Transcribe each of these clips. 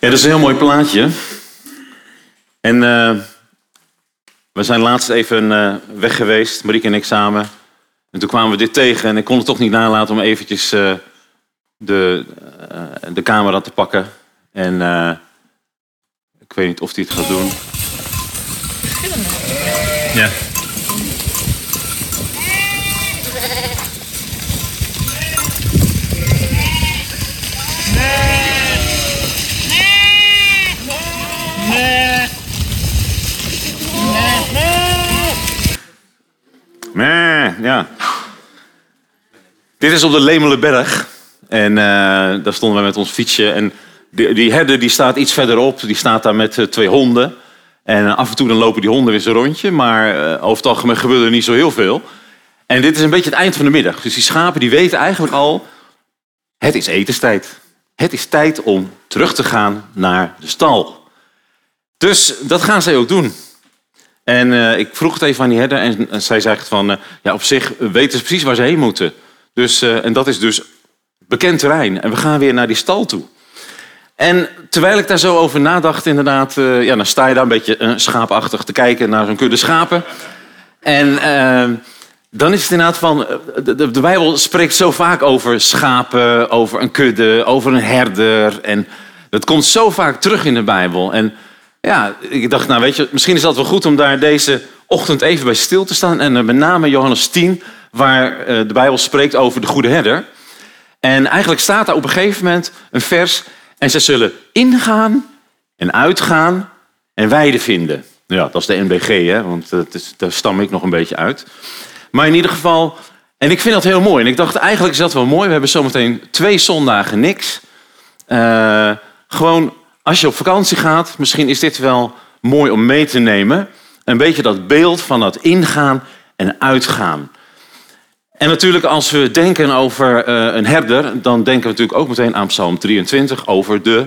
Ja, dat is een heel mooi plaatje. En eh, we zijn laatst even eh, weg geweest, Marieke en ik samen. En toen kwamen we dit tegen en ik kon het toch niet nalaten om eventjes eh, de, de camera te pakken. En ik weet niet of hij het gaat doen. Ja. Nee, ja. Dit is op de Lemelenberg. En eh, daar stonden we met ons fietsje. En die, die herder die staat iets verderop. Die staat daar met eh, twee honden. En af en toe dan lopen die honden weer zijn rondje. Maar eh, over het algemeen gebeurt er niet zo heel veel. En dit is een beetje het eind van de middag. Dus die schapen die weten eigenlijk al... Het is etenstijd. Het is tijd om terug te gaan naar de stal. Dus dat gaan zij ook doen. En eh, ik vroeg het even aan die herder en, zij zegt van, eh, ja, op zich weten ze precies waar ze heen moeten. Dus, eh, en dat is dus bekend terrein. En we gaan weer naar die stal toe. En terwijl ik daar zo over nadacht, inderdaad, ja, dan sta je daar een beetje schaapachtig te kijken naar zo'n kudde schapen. En dan is het inderdaad van, de, de, de Bijbel spreekt zo vaak over schapen, over een kudde, over een herder. En dat komt zo vaak terug in de Bijbel. En ja, ik dacht, nou weet je, misschien is dat wel goed om daar deze ochtend even bij stil te staan. En eh, met name Johannes 10, waar eh, de Bijbel spreekt over de goede herder. En eigenlijk staat daar op een gegeven moment een vers. En ze zullen ingaan en uitgaan en weide vinden. Ja, dat is de NBG, hè, want dat is, daar stam ik nog een beetje uit. Maar in ieder geval, en ik vind dat heel mooi. En ik dacht, eigenlijk is dat wel mooi. We hebben zometeen twee zondagen niks. Eh, gewoon, als je op vakantie gaat, misschien is dit wel mooi om mee te nemen. Een beetje dat beeld van dat ingaan en uitgaan. En natuurlijk, als we denken over eh, een herder, dan denken we natuurlijk ook meteen aan Psalm 23 over de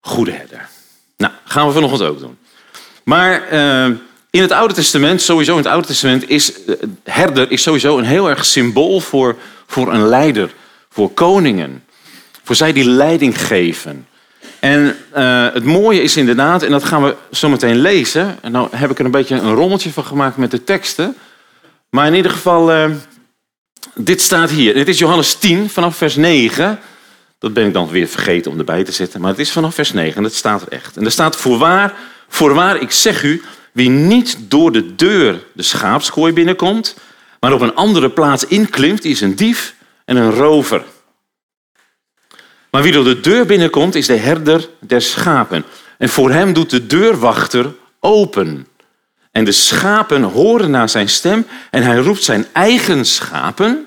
goede herder. Nou, gaan we vanochtend ook doen. Maar eh, in het Oude Testament, sowieso in het Oude Testament, is eh, herder is sowieso een heel erg symbool voor, voor een leider, voor koningen, voor zij die leiding geven. En eh, het mooie is inderdaad, en dat gaan we zo meteen lezen. En nou heb ik er een beetje een rommeltje van gemaakt met de teksten. Maar in ieder geval, eh, dit staat hier. Dit is Johannes 10 vanaf vers 9. Dat ben ik dan weer vergeten om erbij te zetten. Maar het is vanaf vers 9 en dat staat er echt. En er staat, voorwaar, voorwaar, ik zeg u, wie niet door de deur de schaapskooi binnenkomt, maar op een andere plaats inklimt, die is een dief en een rover. Maar wie door de deur binnenkomt, is de herder der schapen. En voor hem doet de deurwachter open. En de schapen horen naar zijn stem en hij roept zijn eigen schapen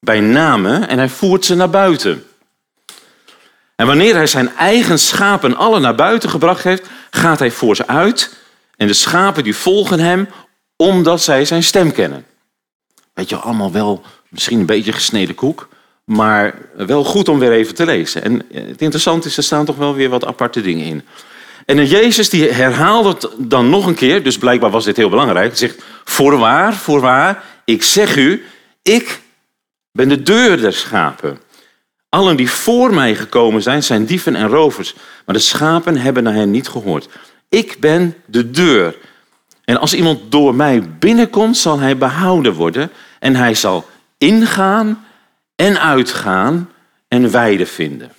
bij name en hij voert ze naar buiten. En wanneer hij zijn eigen schapen alle naar buiten gebracht heeft, gaat hij voor ze uit en de schapen die volgen hem omdat zij zijn stem kennen. Weet je, allemaal wel misschien een beetje gesneden koek, maar wel goed om weer even te lezen. En het interessante is, er staan toch wel weer wat aparte dingen in. En Jezus die herhaalde het dan nog een keer, dus blijkbaar was dit heel belangrijk. Hij zegt, voorwaar, voorwaar, ik zeg u, ik ben de deur der schapen. Allen die voor mij gekomen zijn, zijn dieven en rovers. Maar de schapen hebben naar hen niet gehoord. Ik ben de deur. En als iemand door mij binnenkomt, zal hij behouden worden. En hij zal ingaan en uitgaan en weide vinden.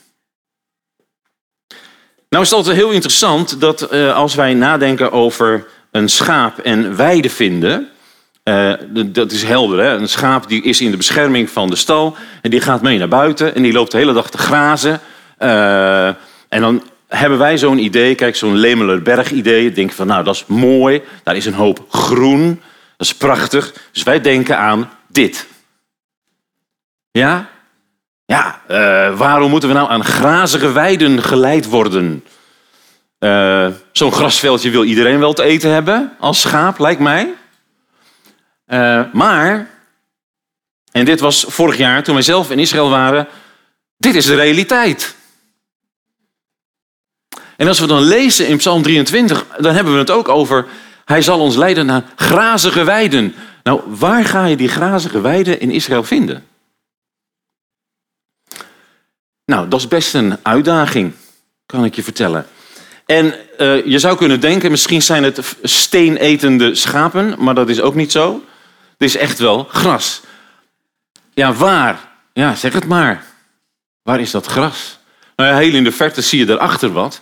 Nou is het altijd heel interessant dat eh, als wij nadenken over een schaap en weide vinden, uh, dat is helder. Hè? Een schaap die is in de bescherming van de stal en die gaat mee naar buiten en die loopt de hele dag te grazen. Uh, en dan hebben wij zo'n idee, kijk, zo'n Lemelerberg idee. Denk van, nou, dat is mooi, daar is een hoop groen, dat is prachtig. Dus wij denken aan dit. Ja? Ja, uh, waarom moeten we nou aan grazige weiden geleid worden? Uh, Zo'n grasveldje wil iedereen wel te eten hebben als schaap, lijkt mij. Uh, maar, en dit was vorig jaar toen wij zelf in Israël waren, dit is de realiteit. En als we dan lezen in Psalm 23, dan hebben we het ook over, hij zal ons leiden naar grazige weiden. Nou, waar ga je die grazige weiden in Israël vinden? Nou, dat is best een uitdaging. kan ik je vertellen. En uh, je zou kunnen denken, misschien zijn het steenetende schapen, maar dat is ook niet zo. Het is echt wel gras. Ja, waar? Ja, zeg het maar. Waar is dat gras? Nou ja, heel in de verte zie je daarachter wat.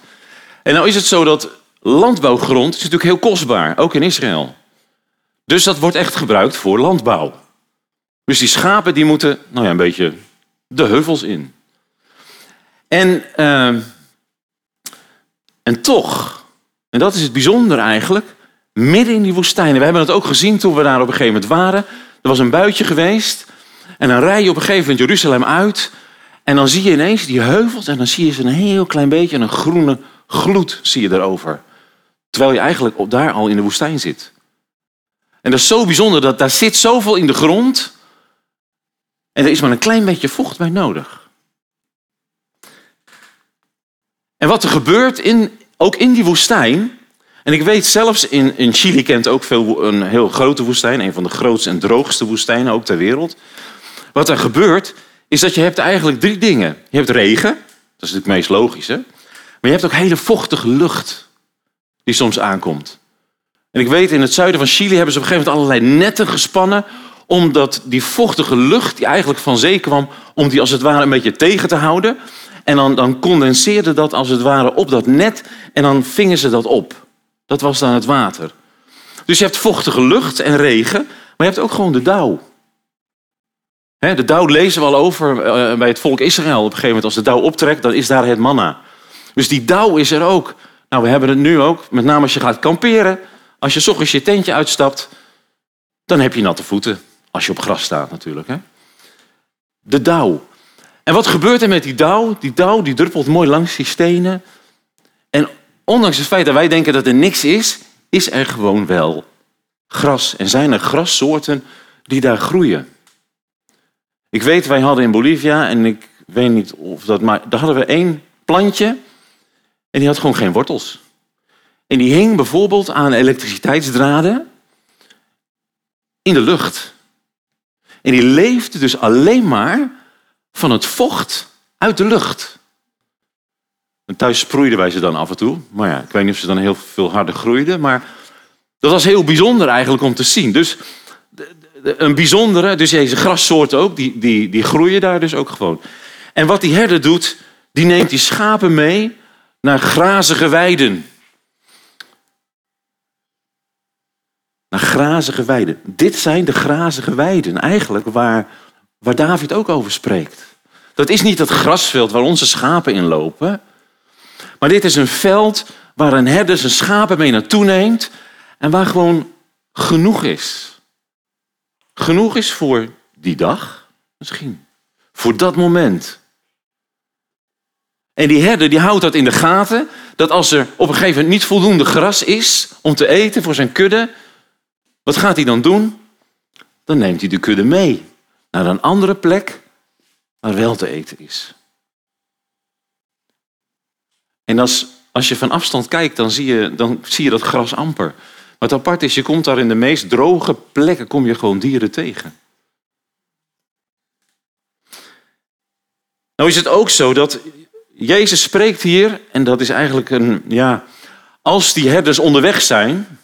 En nou is het zo dat landbouwgrond is natuurlijk heel kostbaar, ook in Israël. Dus dat wordt echt gebruikt voor landbouw. Dus die schapen die moeten, nou ja, een beetje de heuvels in. En, uh, en toch, en dat is het bijzonder eigenlijk, midden in die woestijnen. We hebben het ook gezien toen we daar op een gegeven moment waren. Er was een buitje geweest. En dan rij je op een gegeven moment Jeruzalem uit. En dan zie je ineens die heuvels. En dan zie je ze een heel klein beetje. een groene gloed zie je erover. Terwijl je eigenlijk op daar al in de woestijn zit. En dat is zo bijzonder. Dat daar zit zoveel in de grond. En er is maar een klein beetje vocht bij nodig. En wat er gebeurt, in, ook in die woestijn. En ik weet zelfs, in, Chili kent ook veel, een heel grote woestijn. Een van de grootste en droogste woestijnen ook ter wereld. Wat er gebeurt, is dat je hebt eigenlijk drie dingen. Je hebt regen, dat is het meest logische. Maar je hebt ook hele vochtige lucht die soms aankomt. En ik weet, in het zuiden van Chili hebben ze op een gegeven moment allerlei netten gespannen omdat die vochtige lucht die eigenlijk van zee kwam, om die als het ware een beetje tegen te houden. En dan, dan condenseerde dat als het ware op dat net en dan vingen ze dat op. Dat was dan het water. Dus je hebt vochtige lucht en regen, maar je hebt ook gewoon de dauw. De dauw lezen we al over eh, bij het volk Israël. Op een gegeven moment als de dauw optrekt, dan is daar het manna. Dus die dauw is er ook. Nou, we hebben het nu ook, met name als je gaat kamperen. Als je s ochtends je tentje uitstapt, dan heb je natte voeten. Als je op gras staat natuurlijk. Hè? De dauw. En wat gebeurt er met die dauw? Die dauw die druppelt mooi langs die stenen. En ondanks het feit dat wij denken dat er niks is, is er gewoon wel gras. En zijn er grassoorten die daar groeien. Ik weet, wij hadden in Bolivia, en ik weet niet of dat, maar daar hadden we één plantje en die had gewoon geen wortels. En die hing bijvoorbeeld aan elektriciteitsdraden in de lucht. En die leefde dus alleen maar van het vocht uit de lucht. En thuis sproeiden wij ze dan af en toe. Maar ja, ik weet niet of ze dan heel veel harder groeiden. Maar dat was heel bijzonder eigenlijk om te zien. Dus een bijzondere, dus deze grassoorten ook, die, die, die groeien daar dus ook gewoon. En wat die herder doet, die neemt die schapen mee naar grazige weiden. Naar grazige weiden. Dit zijn de grazige weiden, eigenlijk waar, waar David ook over spreekt. Dat is niet het grasveld waar onze schapen in lopen. Maar dit is een veld waar een herder zijn schapen mee naartoe neemt. En waar gewoon genoeg is. Genoeg is voor die dag, misschien. Voor dat moment. En die herder die houdt dat in de gaten, dat als er op een gegeven moment niet voldoende gras is om te eten voor zijn kudde, wat gaat hij dan doen? Dan neemt hij de kudde mee naar een andere plek waar wel te eten is. En als, als je van afstand kijkt, dan zie, je, dan zie je dat gras amper. Wat apart is, je komt daar in de meest droge plekken, kom je gewoon dieren tegen. Nou is het ook zo dat Jezus spreekt hier, en dat is eigenlijk een, ja, als die herders onderweg zijn,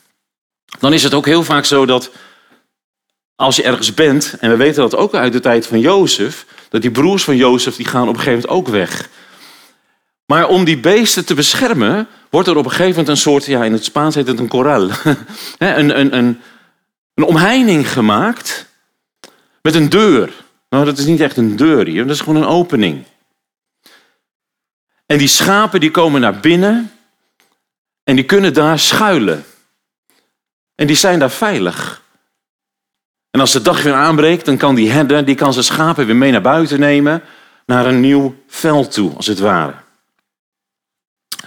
dan is het ook heel vaak zo dat als je ergens bent, en we weten dat ook uit de tijd van Jozef, dat die broers van Jozef, die gaan op een gegeven moment ook weg. Maar om die beesten te beschermen, wordt er op een gegeven moment een soort, ja, in het Spaans heet het een koral, een, een, een, een omheining gemaakt met een deur. Nou, dat is niet echt een deur hier, dat is gewoon een opening. En die schapen die komen naar binnen en die kunnen daar schuilen. En die zijn daar veilig. En als de dag weer aanbreekt, dan kan die herder die kan zijn schapen weer mee naar buiten nemen, naar een nieuw veld toe, als het ware.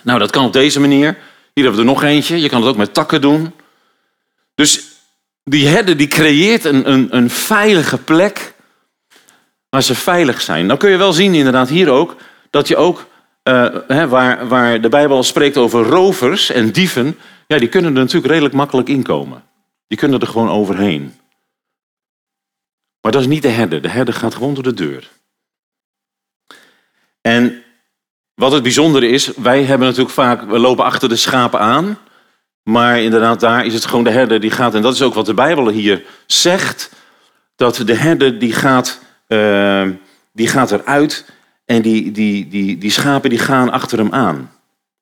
Nou, dat kan op deze manier. Hier hebben we er nog eentje. Je kan het ook met takken doen. Dus die herder die creëert een, een, een veilige plek waar ze veilig zijn. Dan kun je wel zien, inderdaad, hier ook, dat je ook, uh, hè, waar, waar de Bijbel spreekt over rovers en dieven, ja, die kunnen er natuurlijk redelijk makkelijk inkomen. Die kunnen er gewoon overheen. Maar dat is niet de herder. De herder gaat gewoon door de deur. En wat het bijzondere is, wij hebben natuurlijk vaak, we lopen achter de schapen aan. Maar inderdaad, daar is het gewoon de herder die gaat. En dat is ook wat de Bijbel hier zegt. Dat de herder die gaat, uh, die gaat eruit en die, die, die, die schapen die gaan achter hem aan.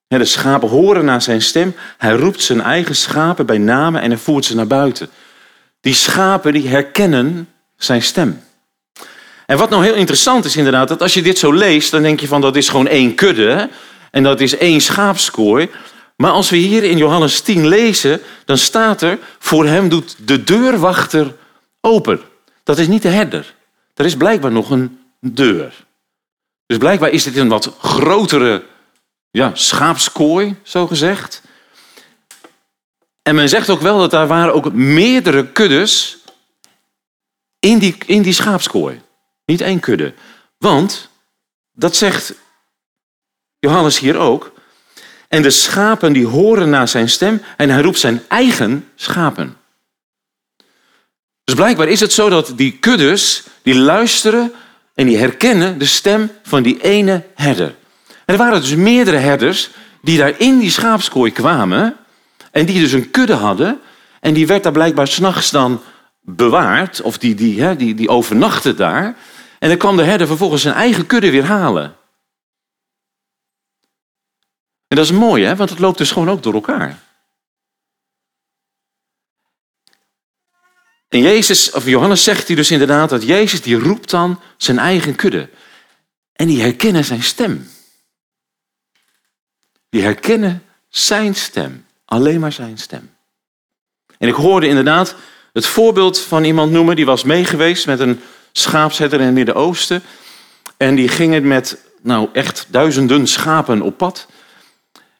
De schapen horen naar zijn stem. Hij roept zijn eigen schapen bij name en hij voert ze naar buiten. Die schapen die herkennen zijn stem. En wat nou heel interessant is inderdaad, dat als je dit zo leest, dan denk je van dat is gewoon één kudde en dat is één schaapskooi. Maar als we hier in Johannes 10 lezen, dan staat er, voor hem doet de deurwachter open. Dat is niet de herder. Er is blijkbaar nog een deur. Dus blijkbaar is dit een wat grotere ja, schaapskooi, zo gezegd. En men zegt ook wel dat daar waren ook meerdere kuddes in die, in die schaapskooi. Niet één kudde. Want, dat zegt Johannes hier ook, en de schapen die horen naar zijn stem en hij roept zijn eigen schapen. Dus blijkbaar is het zo dat die kuddes, die luisteren en die herkennen de stem van die ene herder. En er waren dus meerdere herders die daar in die schaapskooi kwamen en die dus een kudde hadden. En die werd daar blijkbaar s'nachts dan bewaard, of die, die, hè, die, die overnachtte daar. En dan kwam de herder vervolgens zijn eigen kudde weer halen. En dat is mooi, hè? want het loopt dus gewoon ook door elkaar. En Jezus, of Johannes zegt hij dus inderdaad dat Jezus die roept dan zijn eigen kudde. En die herkennen zijn stem. Die herkennen zijn stem. Alleen maar zijn stem. En ik hoorde inderdaad het voorbeeld van iemand noemen, die was meegeweest met een schaapsherder in het Midden-Oosten. En die gingen met nou echt duizenden schapen op pad.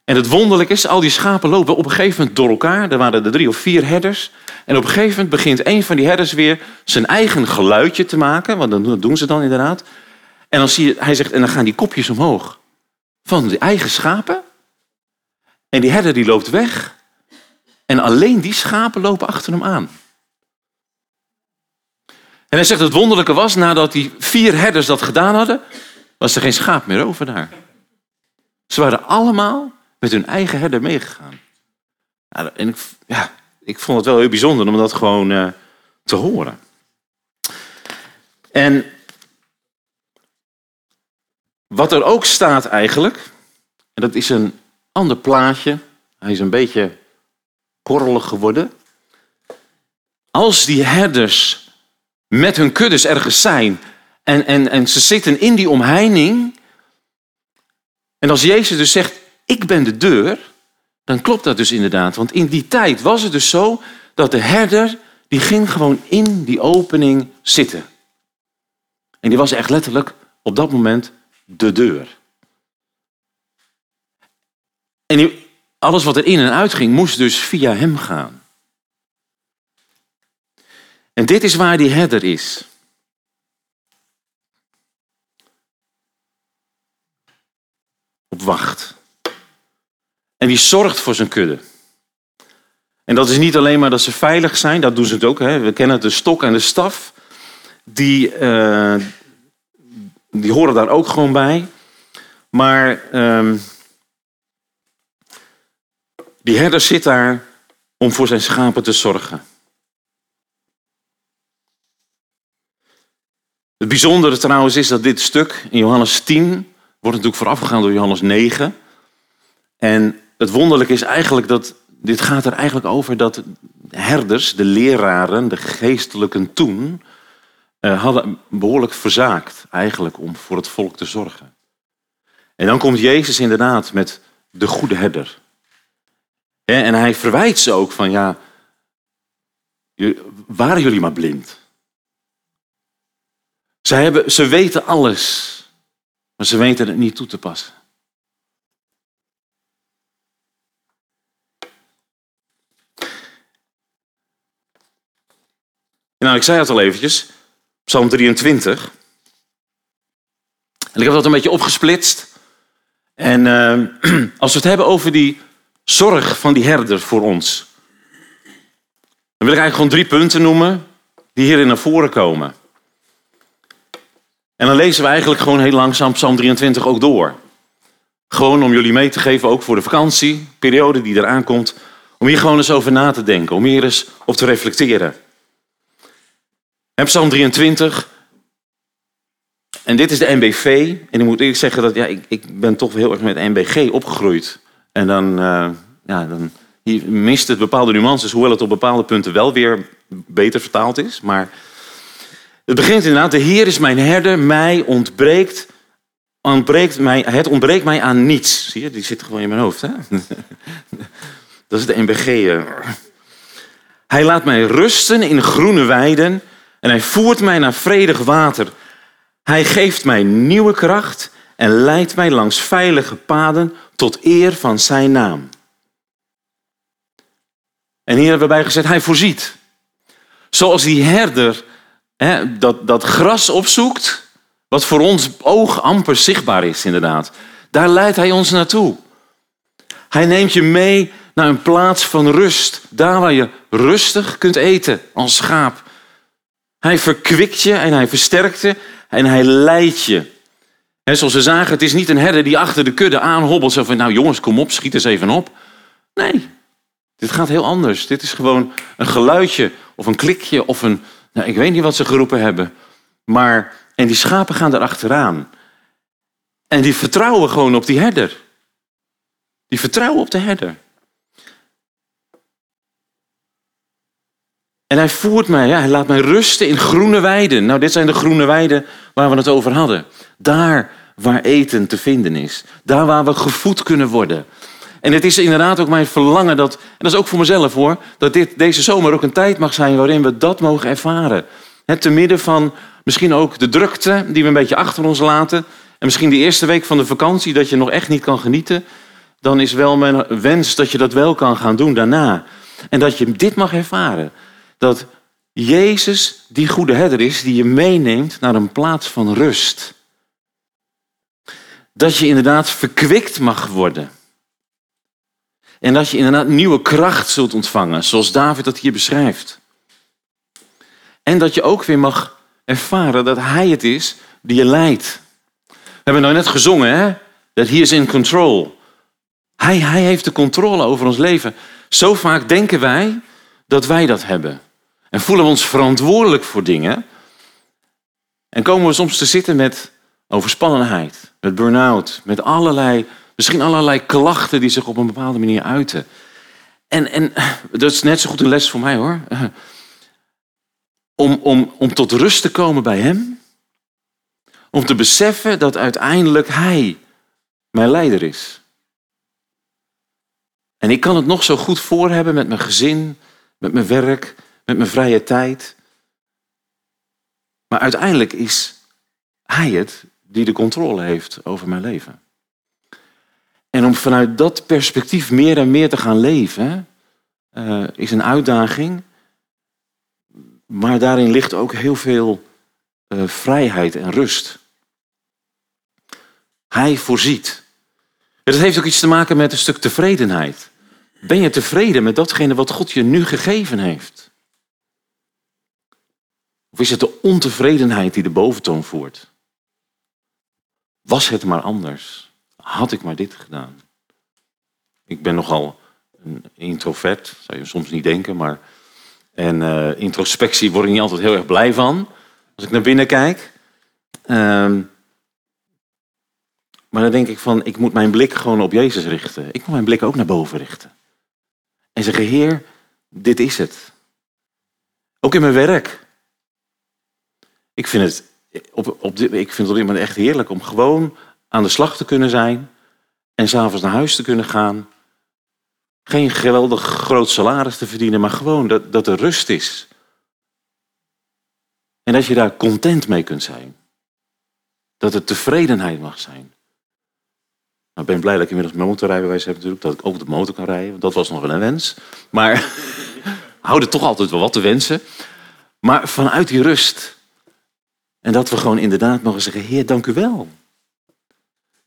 En het wonderlijke is, al die schapen lopen op een gegeven moment door elkaar. Er waren er drie of vier herders. En op een gegeven moment begint een van die herders weer zijn eigen geluidje te maken. Want dat doen ze dan inderdaad. En dan zie je, hij zegt, en dan gaan die kopjes omhoog. Van de eigen schapen. En die herder die loopt weg. En alleen die schapen lopen achter hem aan. En hij zegt, het wonderlijke was, nadat die vier herders dat gedaan hadden, was er geen schaap meer over daar. Ze waren allemaal met hun eigen herder meegegaan. en ik, ja, ik vond het wel heel bijzonder om dat gewoon uh, te horen. En wat er ook staat eigenlijk, en dat is een ander plaatje, hij is een beetje korrelig geworden. Als die herders met hun kuddes ergens zijn en, en, en ze zitten in die omheining, en als Jezus dus zegt, ik ben de deur, dan klopt dat dus inderdaad. Want in die tijd was het dus zo dat de herder, die ging gewoon in die opening zitten. En die was echt letterlijk op dat moment de deur. En alles wat er in en uit ging, moest dus via hem gaan. En dit is waar die herder is. Op wacht. En die zorgt voor zijn kudde. En dat is niet alleen maar dat ze veilig zijn, dat doen ze het ook. Hè. We kennen de stok en de staf. Die, uh, die horen daar ook gewoon bij. Maar uh, die herder zit daar om voor zijn schapen te zorgen. Het bijzondere trouwens is dat dit stuk in Johannes 10 wordt natuurlijk voorafgegaan door Johannes 9. En het wonderlijke is eigenlijk dat dit gaat er eigenlijk over dat de herders, de leraren, de geestelijken toen, uh, hadden behoorlijk verzaakt eigenlijk om voor het volk te zorgen. En dan komt Jezus inderdaad met de goede herder. En hij verwijt ze ook van, ja, waren jullie maar blind? Ze, hebben, ze weten alles, maar ze weten het niet toe te passen. Nou, ik zei het al eventjes, Psalm 23. En ik heb dat een beetje opgesplitst. En uh, als we het hebben over die zorg van die herder voor ons. Dan wil ik eigenlijk gewoon drie punten noemen die hierin naar voren komen. En dan lezen we eigenlijk gewoon heel langzaam Psalm 23 ook door. Gewoon om jullie mee te geven, ook voor de vakantieperiode die eraan komt. Om hier gewoon eens over na te denken, om hier eens op te reflecteren. En Psalm 23. En dit is de NBV. En ik moet eerlijk zeggen dat ja, ik, ik ben toch heel erg met NBG opgegroeid. En dan, uh, ja, dan mist het bepaalde nuances, hoewel het op bepaalde punten wel weer beter vertaald is. Maar het begint inderdaad, de Heer is mijn herder, mij ontbreekt, ontbreekt mij, het ontbreekt mij aan niets. Zie je, die zit gewoon in mijn hoofd. Hè? Dat is de NBG. Eh. Hij laat mij rusten in groene weiden en hij voert mij naar vredig water. Hij geeft mij nieuwe kracht en leidt mij langs veilige paden tot eer van zijn naam. En hier hebben we bij gezet, hij voorziet. Zoals die herder hè, dat, dat gras opzoekt, wat voor ons oog amper zichtbaar is inderdaad. Daar leidt hij ons naartoe. Hij neemt je mee naar een plaats van rust. Daar waar je rustig kunt eten als schaap. Hij verkwikt je en hij versterkt je en hij leidt je. En zoals we zagen, het is niet een herder die achter de kudde aanhobbelt. Zo van, nou jongens, kom op, schiet eens even op. Nee, dit gaat heel anders. Dit is gewoon een geluidje of een klikje of een... Nou, ik weet niet wat ze geroepen hebben. Maar, en die schapen gaan erachteraan. En die vertrouwen gewoon op die herder. Die vertrouwen op de herder. En hij voert mij, ja, hij laat mij rusten in groene weiden. Nou, dit zijn de groene weiden waar we het over hadden. Daar waar eten te vinden is. Daar waar we gevoed kunnen worden. En het is inderdaad ook mijn verlangen dat, en dat is ook voor mezelf hoor, dat dit, deze zomer ook een tijd mag zijn waarin we dat mogen ervaren. Het te midden van misschien ook de drukte die we een beetje achter ons laten. En misschien de eerste week van de vakantie dat je nog echt niet kan genieten. Dan is wel mijn wens dat je dat wel kan gaan doen daarna. En dat je dit mag ervaren. Dat Jezus die goede herder is, die je meeneemt naar een plaats van rust. Dat je inderdaad verkwikt mag worden. En dat je inderdaad nieuwe kracht zult ontvangen, zoals David dat hier beschrijft. En dat je ook weer mag ervaren dat Hij het is die je leidt. We hebben nou net gezongen, hè? Dat He is in control. Hij, hij heeft de controle over ons leven. Zo vaak denken wij dat wij dat hebben. En voelen we ons verantwoordelijk voor dingen. En komen we soms te zitten met overspannenheid, met burn-out, met allerlei Misschien allerlei klachten die zich op een bepaalde manier uiten. En, en dat is net zo goed een les voor mij hoor. Om, om, om tot rust te komen bij Hem. Om te beseffen dat uiteindelijk Hij mijn leider is. En ik kan het nog zo goed voor hebben met mijn gezin, met mijn werk, met mijn vrije tijd. Maar uiteindelijk is Hij het die de controle heeft over mijn leven. En om vanuit dat perspectief meer en meer te gaan leven, uh, is een uitdaging. Maar daarin ligt ook heel veel uh, vrijheid en rust. Hij voorziet. Het heeft ook iets te maken met een stuk tevredenheid. Ben je tevreden met datgene wat God je nu gegeven heeft? Of is het de ontevredenheid die de boventoon voert? Was het maar anders? Had ik maar dit gedaan. Ik ben nogal een introvert, zou je soms niet denken, maar. En uh, introspectie word ik niet altijd heel erg blij van. Als ik naar binnen kijk. Um, maar dan denk ik van, ik moet mijn blik gewoon op Jezus richten. Ik moet mijn blik ook naar boven richten. En zeggen, Heer, dit is het. Ook in mijn werk. Ik vind het op, op dit, ik vind het op dit moment echt heerlijk om gewoon aan de slag te kunnen zijn en s'avonds naar huis te kunnen gaan. Geen geweldig groot salaris te verdienen, maar gewoon dat, dat er rust is. En dat je daar content mee kunt zijn. Dat er tevredenheid mag zijn. Nou, ik ben blij dat ik inmiddels mijn motorrijbewijs heb natuurlijk, dat ik ook de motor kan rijden. Dat was nog wel een wens. Maar houden toch altijd wel wat te wensen. Maar vanuit die rust. En dat we gewoon inderdaad mogen zeggen, Heer, dank u wel.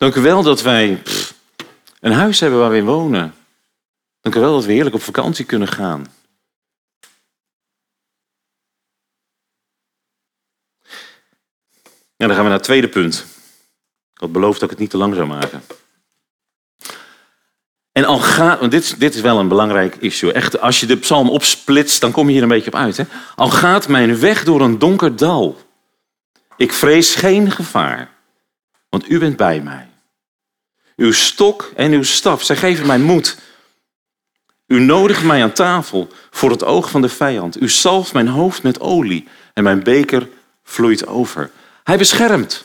Dank u wel dat wij een huis hebben waar we in wonen. Dank u wel dat we heerlijk op vakantie kunnen gaan. En dan gaan we naar het tweede punt. Ik had beloofd dat ik het niet te lang zou maken. En al gaat, want dit, dit is wel een belangrijk issue. Echt, als je de psalm opsplitst, dan kom je hier een beetje op uit. Hè? Al gaat mijn weg door een donker dal. Ik vrees geen gevaar, want u bent bij mij. Uw stok en uw staf, zij geven mij moed. U nodigt mij aan tafel voor het oog van de vijand. U zalft mijn hoofd met olie en mijn beker vloeit over. Hij beschermt.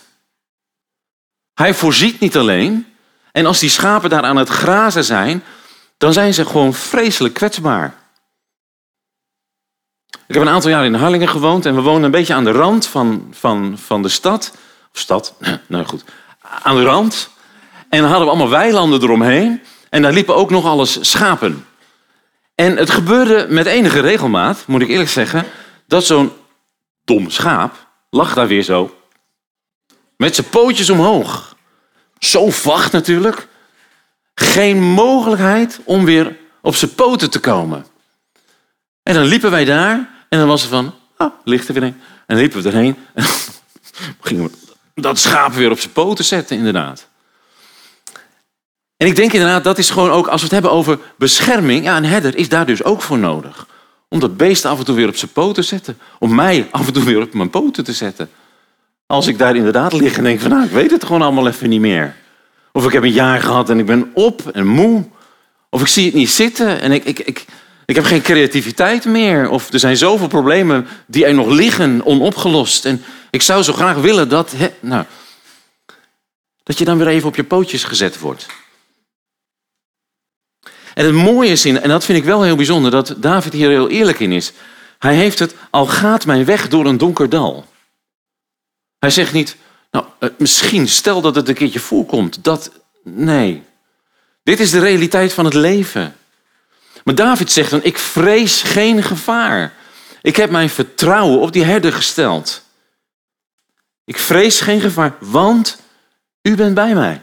Hij voorziet niet alleen. En als die schapen daar aan het grazen zijn, dan zijn ze gewoon vreselijk kwetsbaar. Ik heb een aantal jaar in Harlingen gewoond en we woonden een beetje aan de rand van, van, van de stad. Of stad, nou goed, aan de rand. En dan hadden we allemaal weilanden eromheen. En daar liepen ook nog alles schapen. En het gebeurde met enige regelmaat, moet ik eerlijk zeggen, dat zo'n dom schaap lag daar weer zo. Met zijn pootjes omhoog. Zo vacht natuurlijk. Geen mogelijkheid om weer op zijn poten te komen. En dan liepen wij daar en dan was het van, ah, ligt er weer een. En dan liepen we erheen en gingen we dat schaap weer op zijn poten zetten, inderdaad. En ik denk inderdaad, dat is gewoon ook, als we het hebben over bescherming, ja, een herder is daar dus ook voor nodig. Om dat beest af en toe weer op zijn poten te zetten. Om mij af en toe weer op mijn poten te zetten. Als ik daar inderdaad lig en denk van, nou, ik weet het gewoon allemaal even niet meer. Of ik heb een jaar gehad en ik ben op en moe. Of ik zie het niet zitten en ik, ik, ik, ik heb geen creativiteit meer. Of er zijn zoveel problemen die er nog liggen, onopgelost. En ik zou zo graag willen dat, nou, dat je dan weer even op je pootjes gezet wordt. En het mooie is, en dat vind ik wel heel bijzonder, dat David hier heel eerlijk in is. Hij heeft het, al gaat mijn weg door een donker dal. Hij zegt niet, nou, eh, misschien, stel dat het een keertje voorkomt. Dat, nee. Dit is de realiteit van het leven. Maar David zegt dan, ik vrees geen gevaar. Ik heb mijn vertrouwen op die herder gesteld. Ik vrees geen gevaar, want u bent bij mij.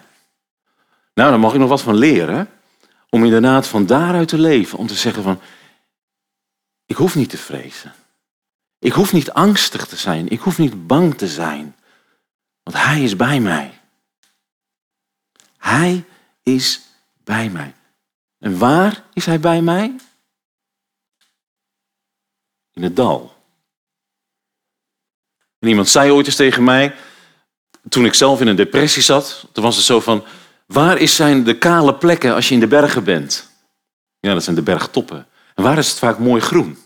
Nou, daar mag ik nog wat van leren. Om inderdaad van daaruit te leven. Om te zeggen van, ik hoef niet te vrezen. Ik hoef niet angstig te zijn. Ik hoef niet bang te zijn. Want Hij is bij mij. Hij is bij mij. En waar is Hij bij mij? In het dal. En iemand zei ooit eens tegen mij, toen ik zelf in een depressie zat, toen was het zo van, waar is zijn de kale plekken als je in de bergen bent? Ja, dat zijn de bergtoppen. En waar is het vaak mooi groen?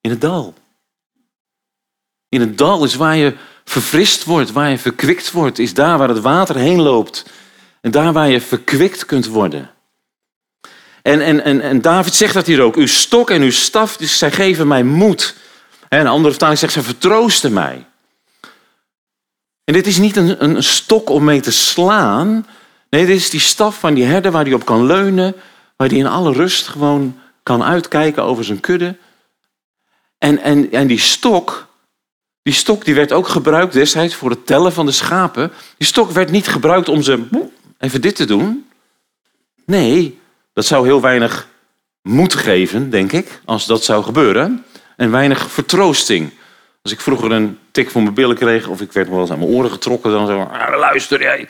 In het dal. In het dal is waar je verfrist wordt, waar je verkwikt wordt, is daar waar het water heen loopt. En daar waar je verkwikt kunt worden. En, en, en, en David zegt dat hier ook. Uw stok en uw staf, dus zij geven mij moed. En een andere vertaling zegt, ze vertroosten mij. En dit is niet een, een stok om mee te slaan. Nee, dit is die staf van die herder waar hij op kan leunen. Waar hij in alle rust gewoon kan uitkijken over zijn kudde. En, en, en die stok, die stok die werd ook gebruikt destijds voor het tellen van de schapen. Die stok werd niet gebruikt om ze even dit te doen. Nee, dat zou heel weinig moed geven, denk ik, als dat zou gebeuren. En weinig vertroosting. Als ik vroeger een tik voor mijn billen kreeg of ik werd wel eens aan mijn oren getrokken, dan zo, ah, luister jij.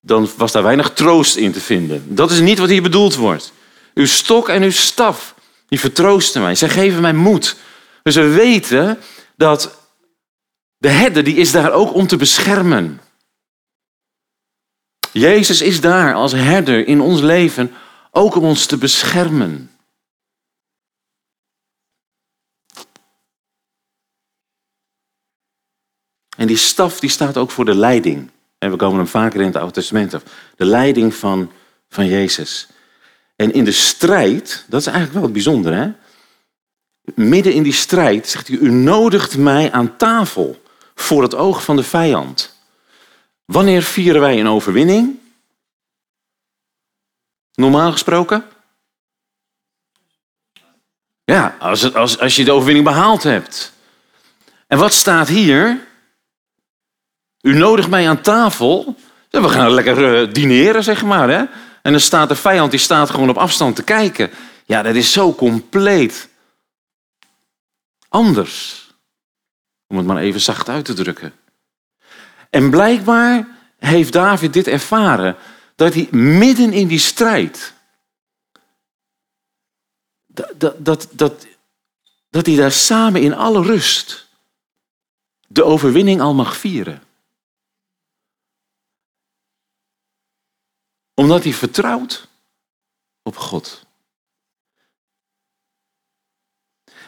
Dan was daar weinig troost in te vinden. Dat is niet wat hier bedoeld wordt. Uw stok en uw staf, die vertroosten mij. Zij geven mij moed. Dus we weten dat de herder die is daar ook om te beschermen. Jezus is daar als herder in ons leven ook om ons te beschermen. En die staf die staat ook voor de leiding. En we komen hem vaker in het Oude Testament af. De leiding van, van Jezus. En in de strijd, dat is eigenlijk wel het bijzondere. Hè? Midden in die strijd zegt hij, u nodigt mij aan tafel voor het oog van de vijand. Wanneer vieren wij een overwinning? Normaal gesproken? Ja, als, als, als je de overwinning behaald hebt. En wat staat hier? U nodigt mij aan tafel. We gaan lekker uh, dineren, zeg maar. Hè? En dan staat de vijand, die staat gewoon op afstand te kijken. Ja, dat is zo compleet anders. Om het maar even zacht uit te drukken. En blijkbaar heeft David dit ervaren. dat hij midden in die strijd, dat, dat, dat, dat hij daar samen in alle rust de overwinning al mag vieren. Omdat hij vertrouwt op God.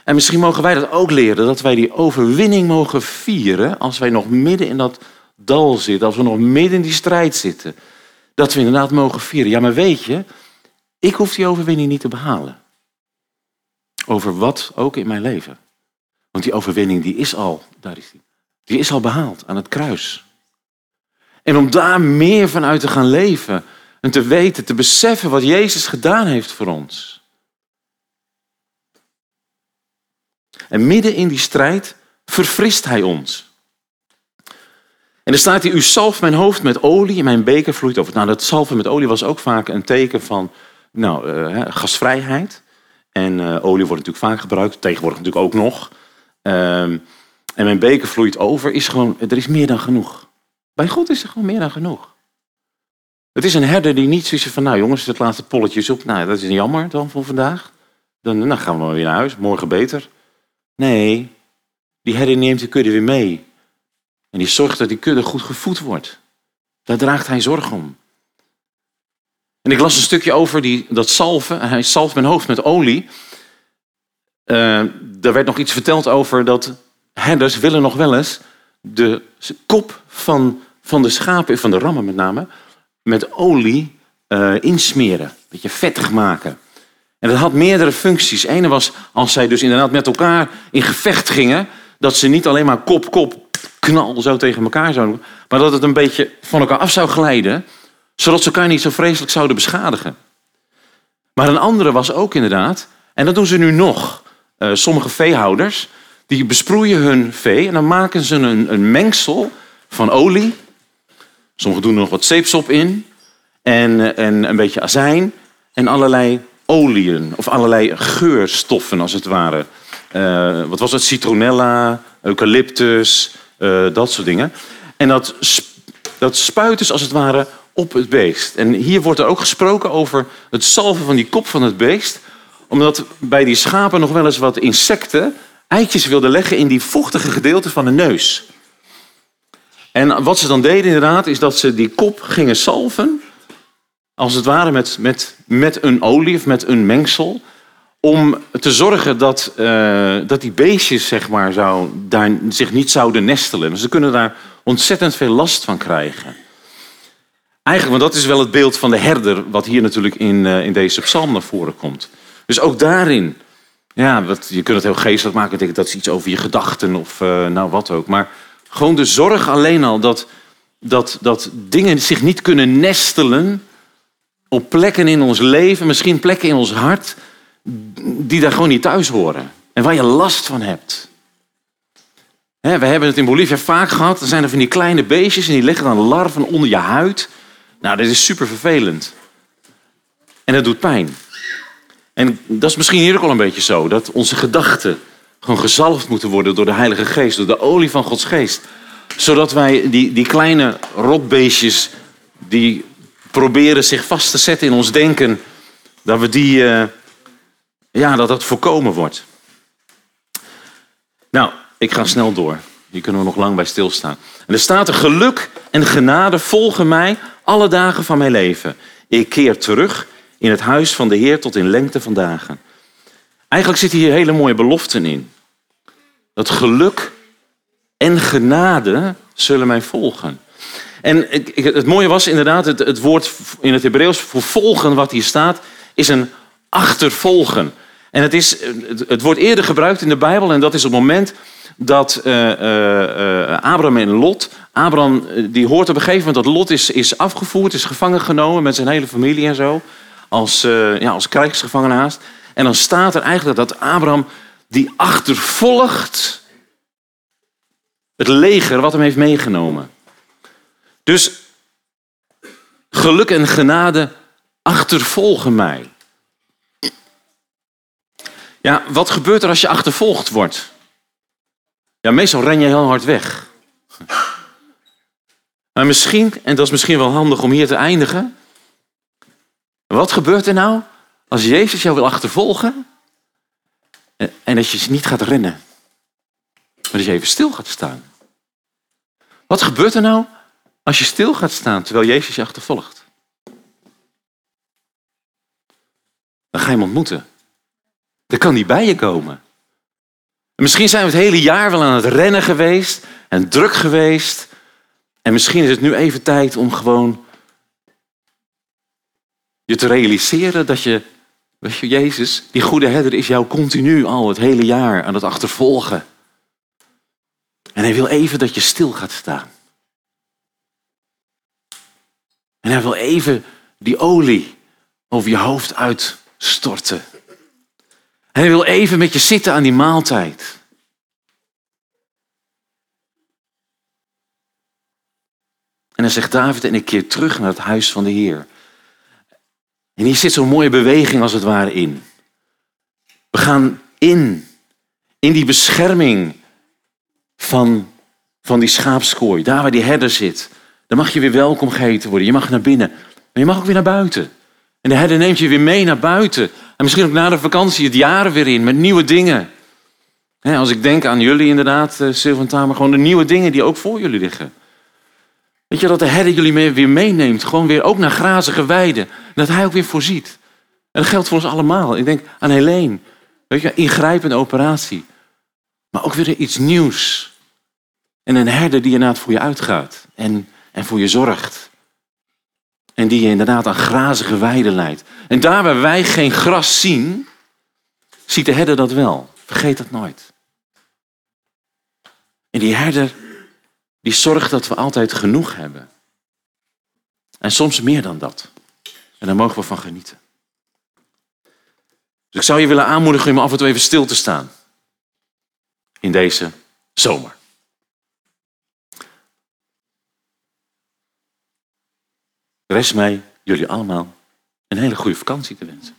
En misschien mogen wij dat ook leren, dat wij die overwinning mogen vieren als wij nog midden in dat dal zitten, als we nog midden in die strijd zitten. Dat we inderdaad mogen vieren. Ja, maar weet je, ik hoef die overwinning niet te behalen. Over wat ook in mijn leven. Want die overwinning die is al, daar is die, die is al behaald aan het kruis. En om daar meer vanuit te gaan leven en te weten, te beseffen wat Jezus gedaan heeft voor ons. En midden in die strijd verfrist hij ons. En er staat hier, u zalft mijn hoofd met olie en mijn beker vloeit over. Nou, dat zalven met olie was ook vaak een teken van nou, uh, gasvrijheid. En uh, olie wordt natuurlijk vaak gebruikt, tegenwoordig natuurlijk ook nog. Um, en mijn beker vloeit over, is gewoon, er is meer dan genoeg. Bij God is er gewoon meer dan genoeg. Het is een herder die niet zoiets van, nou jongens, het laatste polletje is op. Nou, dat is jammer dan voor vandaag. Dan, dan gaan we weer naar huis, morgen beter. Nee, die herder neemt de kudde weer mee. En die zorgt dat die kudde goed gevoed wordt. Daar draagt hij zorg om. En ik las een stukje over die, dat salven. Hij salft mijn hoofd met olie. Uh, er werd nog iets verteld over dat herders willen nog wel eens de kop van, van de schapen, van de rammen met name, met olie uh, insmeren. Een beetje vettig maken. En dat had meerdere functies. Ene was als zij dus inderdaad met elkaar in gevecht gingen, dat ze niet alleen maar kop, kop, knal zo tegen elkaar zouden, maar dat het een beetje van elkaar af zou glijden, zodat ze elkaar niet zo vreselijk zouden beschadigen. Maar een andere was ook inderdaad, en dat doen ze nu nog, uh, sommige veehouders, die besproeien hun vee en dan maken ze een, een mengsel van olie. Sommigen doen er nog wat zeepsop in en, en een beetje azijn en allerlei oliën of allerlei geurstoffen als het ware. Uh, wat was het? Citronella, eucalyptus, uh, dat soort dingen. En dat, dat spuiten ze als het ware op het beest. En hier wordt er ook gesproken over het salven van die kop van het beest. Omdat bij die schapen nog wel eens wat insecten eitjes wilden leggen in die vochtige gedeelte van de neus. En wat ze dan deden inderdaad, is dat ze die kop gingen salven. Als het ware met, met, met een olie of met een mengsel. Om te zorgen dat, uh, dat die beestjes zeg maar, zou, daar zich niet zouden nestelen. Dus ze kunnen daar ontzettend veel last van krijgen. Eigenlijk, want dat is wel het beeld van de herder, wat hier natuurlijk in, uh, in deze psalm naar voren komt. Dus ook daarin, ja, wat, je kunt het heel geestelijk maken, denk dat is iets over je gedachten of uh, nou wat ook. Maar gewoon de zorg alleen al dat, dat, dat dingen zich niet kunnen nestelen op plekken in ons leven, misschien plekken in ons hart, die daar gewoon niet thuis horen. En waar je last van hebt. we hebben het in Bolivia vaak gehad. Er zijn er van die kleine beestjes en die leggen dan larven onder je huid. Nou, dat is super vervelend. En dat doet pijn. En dat is misschien hier ook al een beetje zo. Dat onze gedachten gewoon gezalfd moeten worden door de Heilige Geest. Door de olie van Gods Geest. Zodat wij die, die kleine rotbeestjes die proberen zich vast te zetten in ons denken. Dat we die... Uh, ja, dat dat voorkomen wordt. Nou, ik ga snel door. Hier kunnen we nog lang bij stilstaan. En er staat er geluk en genade volgen mij alle dagen van mijn leven. Ik keer terug in het huis van de Heer tot in lengte van dagen. Eigenlijk zitten hier hele mooie beloften in. Dat geluk en genade zullen mij volgen. En het mooie was inderdaad, het, woord in het Hebreeuws voor volgen wat hier staat, is een achtervolgen. En het, is, het wordt eerder gebruikt in de Bijbel en dat is op het moment dat uh, uh, Abraham en Lot, Abraham die hoort op een gegeven moment dat Lot is, is afgevoerd, is gevangen genomen met zijn hele familie en zo, als, ja, als krijgsgevangene haast. En dan staat er eigenlijk dat Abraham die achtervolgt het leger wat hem heeft meegenomen. Dus geluk en genade achtervolgen mij. Ja, wat gebeurt er als je achtervolgd wordt? Ja, meestal ren je heel hard weg. Maar misschien, en dat is misschien wel handig om hier te eindigen. Wat gebeurt er nou als Jezus jou wil achtervolgen en dat je niet gaat rennen, maar dat je even stil gaat staan? Wat gebeurt er nou als je stil gaat staan terwijl Jezus je achtervolgt? Dan ga je hem ontmoeten. Dan kan hij bij je komen. misschien zijn we het hele jaar wel aan het rennen geweest en druk geweest. En misschien is het nu even tijd om gewoon je te realiseren dat je, weet je, Jezus, die goede herder is jou continu al het hele jaar aan het achtervolgen. En hij wil even dat je stil gaat staan. En hij wil even die olie over je hoofd uitstorten. En hij wil even met je zitten aan die maaltijd. En dan zegt David, en ik keer terug naar het huis van de Heer. En hier zit zo'n mooie beweging als het ware in. We gaan in, in die bescherming van, van die schaapskooi. Daar waar die herder zit. Dan mag je weer welkom geheten worden. Je mag naar binnen. Maar je mag ook weer naar buiten. En de herder neemt je weer mee naar buiten. En misschien ook na de vakantie het jaren weer in met nieuwe dingen. als ik denk aan jullie inderdaad, uh, Tamer, gewoon de nieuwe dingen die ook voor jullie liggen. Weet je, dat de herder jullie weer meeneemt. Gewoon weer ook naar grazige weiden. En dat hij ook weer voorziet. En dat geldt voor ons allemaal. Ik denk aan Helene. Weet je, ingrijpende operatie. Maar ook weer iets nieuws. En een herder die inderdaad voor je uitgaat. En, en voor je zorgt. En die je inderdaad aan grazige weiden leidt. En daar waar wij geen gras zien, ziet de herder dat wel. Vergeet dat nooit. En die herder die zorgt dat we altijd genoeg hebben. En soms meer dan dat. En daar mogen we van genieten. Dus ik zou je willen aanmoedigen om af en toe even stil te staan. In deze zomer. Rest mij jullie allemaal een hele goede vakantie te wensen.